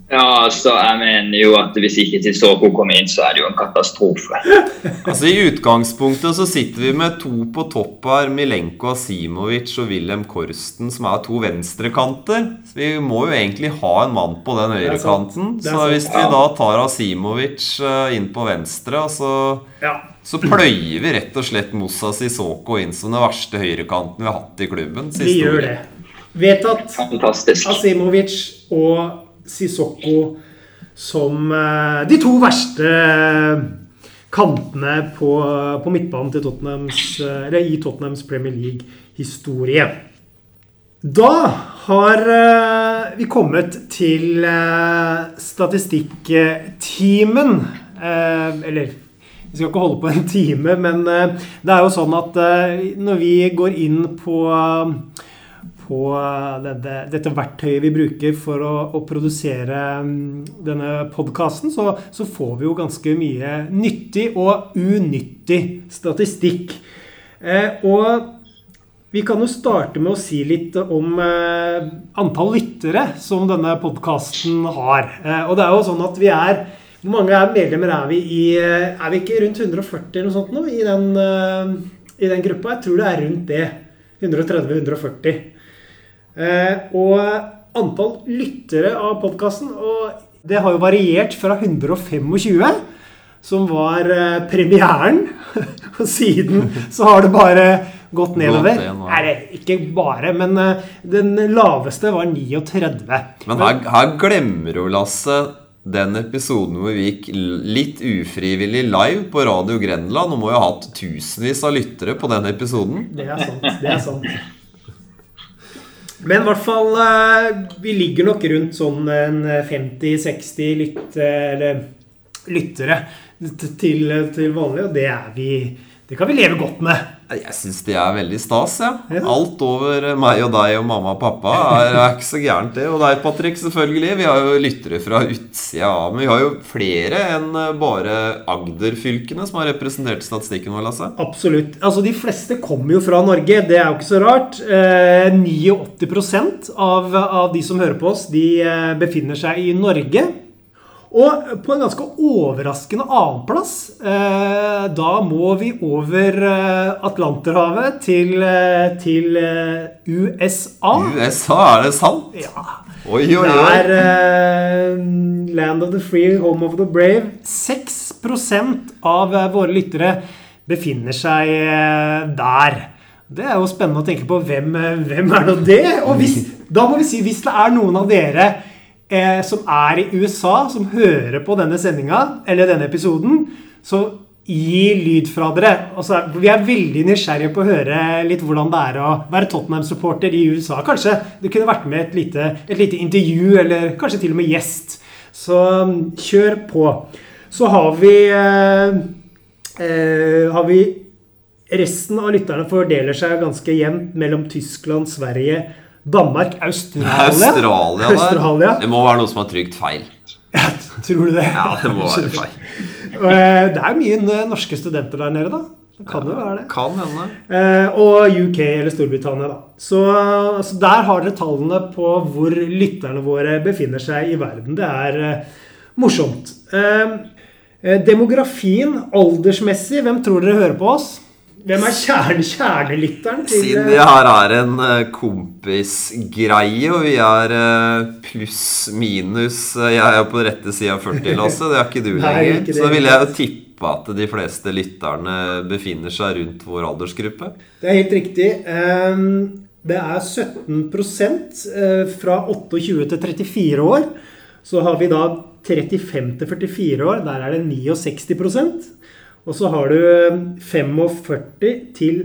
Ja, altså, jeg mener jo at hvis ikke Sissoko kommer inn, så er det jo en katastrofe. Altså I utgangspunktet så sitter vi med to på topp her. Milenko Asimovic og Wilhelm Korsten, som er to venstrekanter. Så vi må jo egentlig ha en mann på den høyrekanten. Så hvis vi da tar Asimovic eh, inn på venstre, så, Ja. så pløyer vi rett og slett Moussa Sissoko inn som den verste høyrekanten vi har hatt i klubben. Vi gjør det. Vedtatt. Asimovic og Sissoko som eh, de to verste kantene på, på midtbanen til Tottenhams, eh, eller i Tottenhams Premier League-historie. Da har eh, vi kommet til eh, statistikktimen. Eh, eller vi skal ikke holde på en time, men eh, det er jo sånn at eh, når vi går inn på på dette, dette verktøyet vi bruker for å, å produsere mm, denne podkasten, så, så får vi jo ganske mye nyttig og unyttig statistikk. Eh, og vi kan jo starte med å si litt om eh, antall lyttere som denne podkasten har. Eh, og det er jo sånn at vi er Hvor mange er medlemmer er vi i? eh, Er vi ikke rundt 140 eller noe sånt nå i den, eh, i den gruppa? Jeg tror det er rundt det. 130-140. Eh, og antall lyttere av podkasten Og det har jo variert fra 125, som var eh, premieren. Og siden så har det bare gått nedover. Nei, det- ikke bare, men eh, den laveste var 39. Men her, her glemmer du, Lasse, den episoden hvor vi gikk litt ufrivillig live på Radio Grenland. Og må jo ha hatt tusenvis av lyttere på den episoden. Det er sant. det er sant. Men i hvert fall eh, Vi ligger nok rundt sånn en 50-60 lyt, lyttere til, til vanlig, og det er vi Det kan vi leve godt med. Jeg syns de er veldig stas, ja. Ja. Alt over meg og deg og mamma og pappa er, er ikke så gærent, det. Og deg, Patrick, selvfølgelig. Vi har jo lyttere fra utsida av. Men vi har jo flere enn bare Agder-fylkene som har representert statistikken vår, Lasse. Absolutt. Altså, De fleste kommer jo fra Norge, det er jo ikke så rart. Eh, 89 av, av de som hører på oss, de eh, befinner seg i Norge. Og på en ganske overraskende annenplass, eh, da må vi over eh, Atlanterhavet til, eh, til eh, USA. USA, er det sant? Ja. Oi, oi, Det er eh, Land of the Free, Home of the Brave. 6 av våre lyttere befinner seg der. Det er jo spennende å tenke på hvem, hvem er nå det? Og hvis, da må vi si hvis det er noen av dere eh, som er i USA, som hører på denne sendinga, eller denne episoden, så gi lyd fra dere. Altså, vi er veldig nysgjerrige på å høre litt hvordan det er å være Tottenham-supporter i USA. Kanskje det kunne vært med et lite, et lite intervju, eller kanskje til og med gjest. Så um, kjør på. Så har vi eh, eh, Har vi Resten av lytterne fordeler seg ganske jevnt mellom Tyskland, Sverige, Danmark, Australia. Australia. Australia. Det må være noe som er trygt feil. Tror du det? Ja, det må være feil. Eh, Det er mye norske studenter der nede, da. Det kan jo være det. Kan hende. Eh, og UK eller Storbritannia, da. Så, så der har dere tallene på hvor lytterne våre befinner seg i verden. Det er eh, morsomt. Eh, eh, demografien aldersmessig, hvem tror dere hører på oss? Hvem er kjerne, kjernelytteren? til- Siden det her er en eh, kompisgreie, og vi er eh, pluss-minus eh, Jeg er på rette sida av 40, Lasse. Det er ikke du Nei, lenger. ikke. Så vil jeg jo tippe at de fleste lytterne befinner seg rundt vår aldersgruppe. Det er helt riktig. Ehm, Det er 17 eh, fra 28 til 34 år. Så har vi da 35 til 44 år. Der er det 69 Og så har du eh, 45 til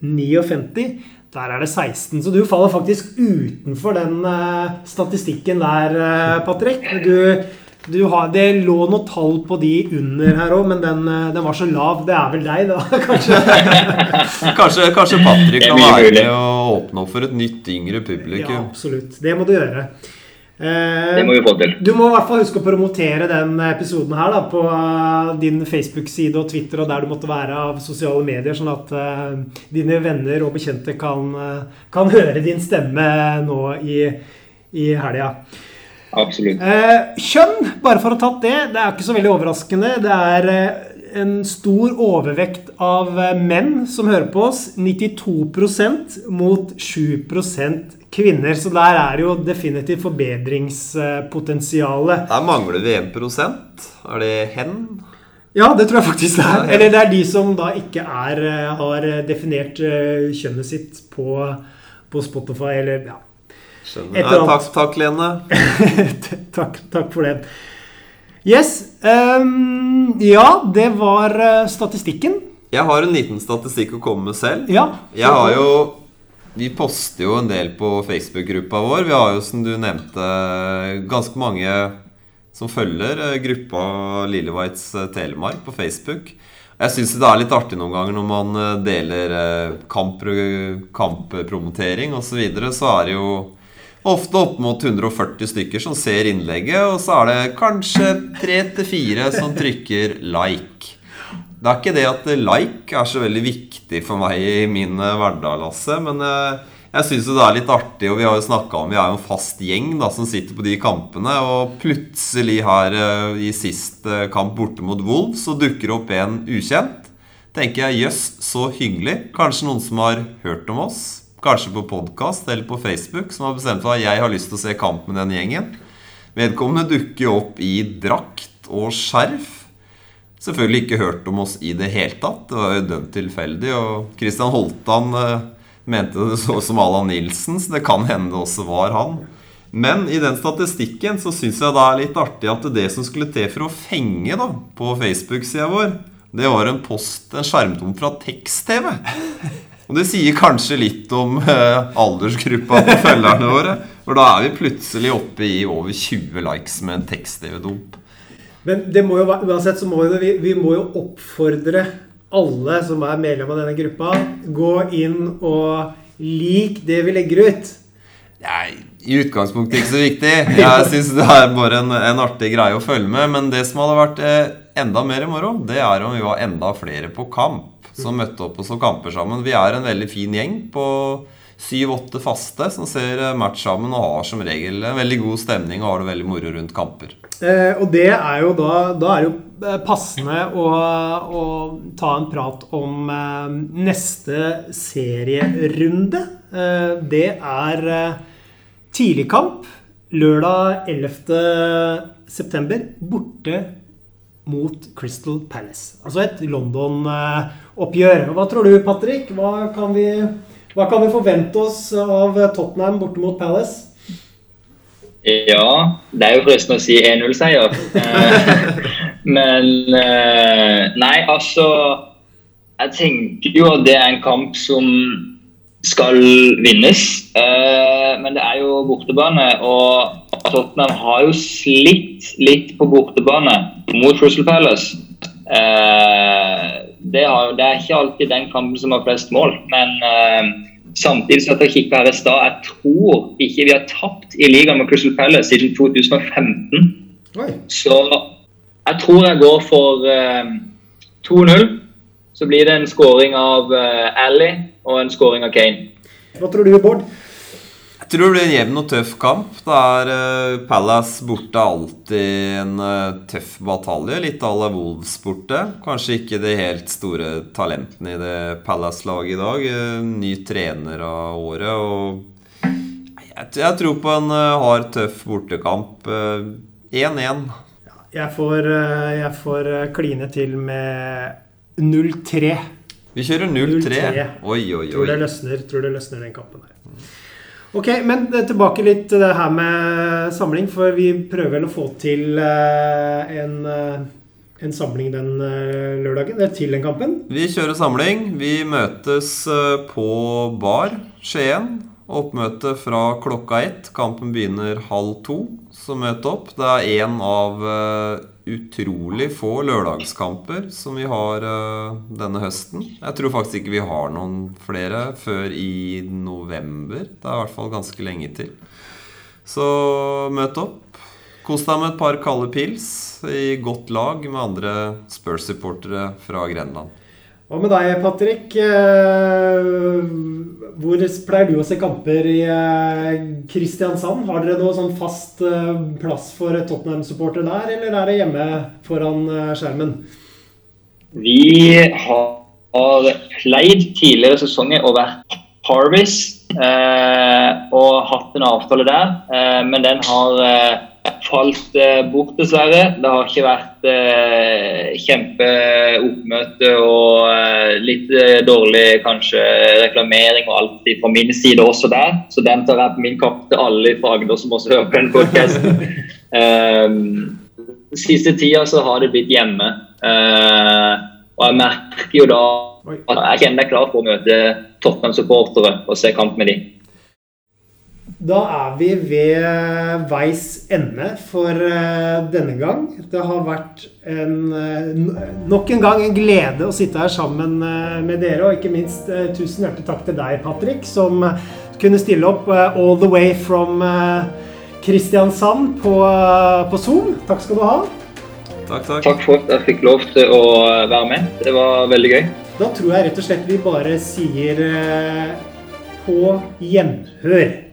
59. Der er det 16. Så du faller faktisk utenfor den eh, statistikken der, eh, Patrick. Du, du har, det lå noe tall på de under her òg, men den, eh, den var så lav. Det er vel deg, da, kanskje? Kanskje, kanskje Patrick kan være med å åpne opp for et nytt, yngre publikum. Ja, absolutt. Det må du gjøre. Eh, Det må vi få til. Du må i hvert fall huske å promotere den episoden her da, på eh, din Facebook-side og Twitter og der du måtte være av sosiale medier, sånn at uh, dine venner og bekjente kan, kan høre din stemme nå i, i helga. Absolutt. Uh, kjønn, bare for å ha tatt det, det er ikke så veldig overraskende. Det er uh, en stor overvekt av menn som hører på oss. 92% mot 7 kvinner. Så der er jo definitivt forbedringspotensialet. Der mangler vi 1% Er det hen? Ja, det tror jeg faktisk det er. Eller det er de som da ikke er, eh, har definert eh, kjønnet sitt på, på Spotify, eller ja. Skjønner. Annet. takk, takk, Lene. takk, takk for det. Yes. Um, ja, det var eh, statistikken. Jeg har en liten statistikk å komme med selv. Ja. Jeg har jo Vi poster jo en del på Facebook-gruppa vår. Vi har jo, som du nevnte, ganske mange som følger eh, gruppa Lilleveits eh, Telemark på Facebook. Jeg syns det er litt artig noen ganger når man eh, deler kamp, kamppromotering osv. Så, videre, så er det jo ofte opp mot 140 stykker som ser innlegget, og så er det kanskje tre til fire som trykker like. Det er ikke det at like er så veldig viktig for meg i min eh, hverdag, Lasse. Men eh, jeg syns det er litt artig, og vi har jo snakka om Vi er jo en fast gjeng da som sitter på de kampene. Og plutselig her eh, i sist kamp borte mot Wolves så dukker det opp en ukjent. Tenker jeg jøss, så hyggelig. Kanskje noen som har hørt om oss. Kanskje på podkast eller på Facebook, som har bestemt for at jeg har lyst til å se kamp med den gjengen. Vedkommende dukker jo opp i drakt og skjerf. Selvfølgelig ikke hørt om oss i det hele tatt. Det var jo dømt tilfeldig. Og Christian Holtan eh, mente det så som Allan Nilsen, så det kan hende det også var han. Men i den statistikken så syns jeg det er litt artig at det som skulle til for å fenge da, på Facebook-sida vår, det var en post, en skjermtom fra tekst-TV. Og det sier kanskje litt om eh, aldersgruppa på følgerne våre. For da er vi plutselig oppe i over 20 likes med en tekst-TV-dump. Men det må jo, uansett så må jo, vi, vi må jo oppfordre alle som er medlem av denne gruppa, gå inn og lik det vi legger ut. Nei, i utgangspunktet ikke så viktig. Jeg syns det er bare en, en artig greie å følge med. Men det som hadde vært eh, enda mer morgen, det er om vi var enda flere på kamp. Som møtte opp og så kamper sammen. Vi er en veldig fin gjeng på syv-åtte faste som ser eh, match sammen og har som regel en veldig god stemning og har det veldig moro rundt kamper. Eh, og det er jo da Da er det jo eh, passende å, å ta en prat om eh, neste serierunde. Det er tidligkamp lørdag 11. september borte mot Crystal Palace. Altså et London-oppgjør. Hva tror du, Patrick? Hva kan, vi, hva kan vi forvente oss av Tottenham borte mot Palace? Ja, det er jo fristende å si 1-0-seier. Eh, Men eh, Nei, altså Jeg tenker jo at det er en kamp som skal vinnes. Eh, Men det er jo bortebane, og Tottenham har jo slitt litt på bortebane mot Crystal Palace. Eh, det, er ikke alltid den kampen som har flest mål, men samtidig som jeg kikket her i stad, jeg tror ikke vi har tapt i ligaen med Crystal Palace siden 2015. Oi. Så jeg tror jeg går for eh, 2-0. Så blir det en scoring av eh, Ally og en scoring av Kane. Hva tror du, Bård? Tror det blir en jevn og tøff kamp. Det er uh, Palace borte alltid en uh, tøff batalje. Litt à la Wolves borte. Kanskje ikke de helt store talentene i det Palace-laget i dag. Uh, ny trener av året. Og jeg, jeg tror på en hard, tøff bortekamp. 1-1. Jeg får, jeg får kline til med 0-3. Vi kjører 0-3. Oi, oi, oi. Tror det løsner, tror det løsner den kampen her. Ok, men tilbake litt til det her med samling, for vi prøver vel å få til en, en samling den lørdagen, til den kampen. Vi kjører samling. Vi møtes på bar Skien. Oppmøte fra klokka ett. Kampen begynner halv to. Så møt opp. Det er en av utrolig få lørdagskamper som vi har uh, denne høsten. Jeg tror faktisk ikke vi har noen flere før i november. Det er i hvert fall ganske lenge til. Så møt opp. Kos deg med et par kalde pils i godt lag med andre Spurs-supportere fra Grenland. Hva med deg, Patrick? Hvor pleier du å se kamper i Kristiansand? Har dere noe sånn fast plass for Tottenham-supportere der, eller er det hjemme foran skjermen? Vi har pleid tidligere sesonger å være Harvis og hatt en avtale der, men den har falt bort, dessverre. Det har ikke vært eh, kjempeoppmøte og eh, litt dårlig kanskje reklamering og alt fra min side også der. Så den tar jeg på min kapp til alle fra Agder som også hører på den podkasten. um, siste tida så har det blitt hjemme. Uh, og jeg merker jo da at jeg kjenner meg klar for å møte Tottenham-supportere og se kamp med dem. Da er vi ved veis ende for denne gang. Det har vært en, nok en gang en glede å sitte her sammen med dere. Og ikke minst tusen hjertelig takk til deg, Patrick, som kunne stille opp all the way from Kristiansand på, på Zoom. Takk skal du ha. Takk, takk. takk for at jeg fikk lov til å være med. Det var veldig gøy. Da tror jeg rett og slett vi bare sier på gjenhør.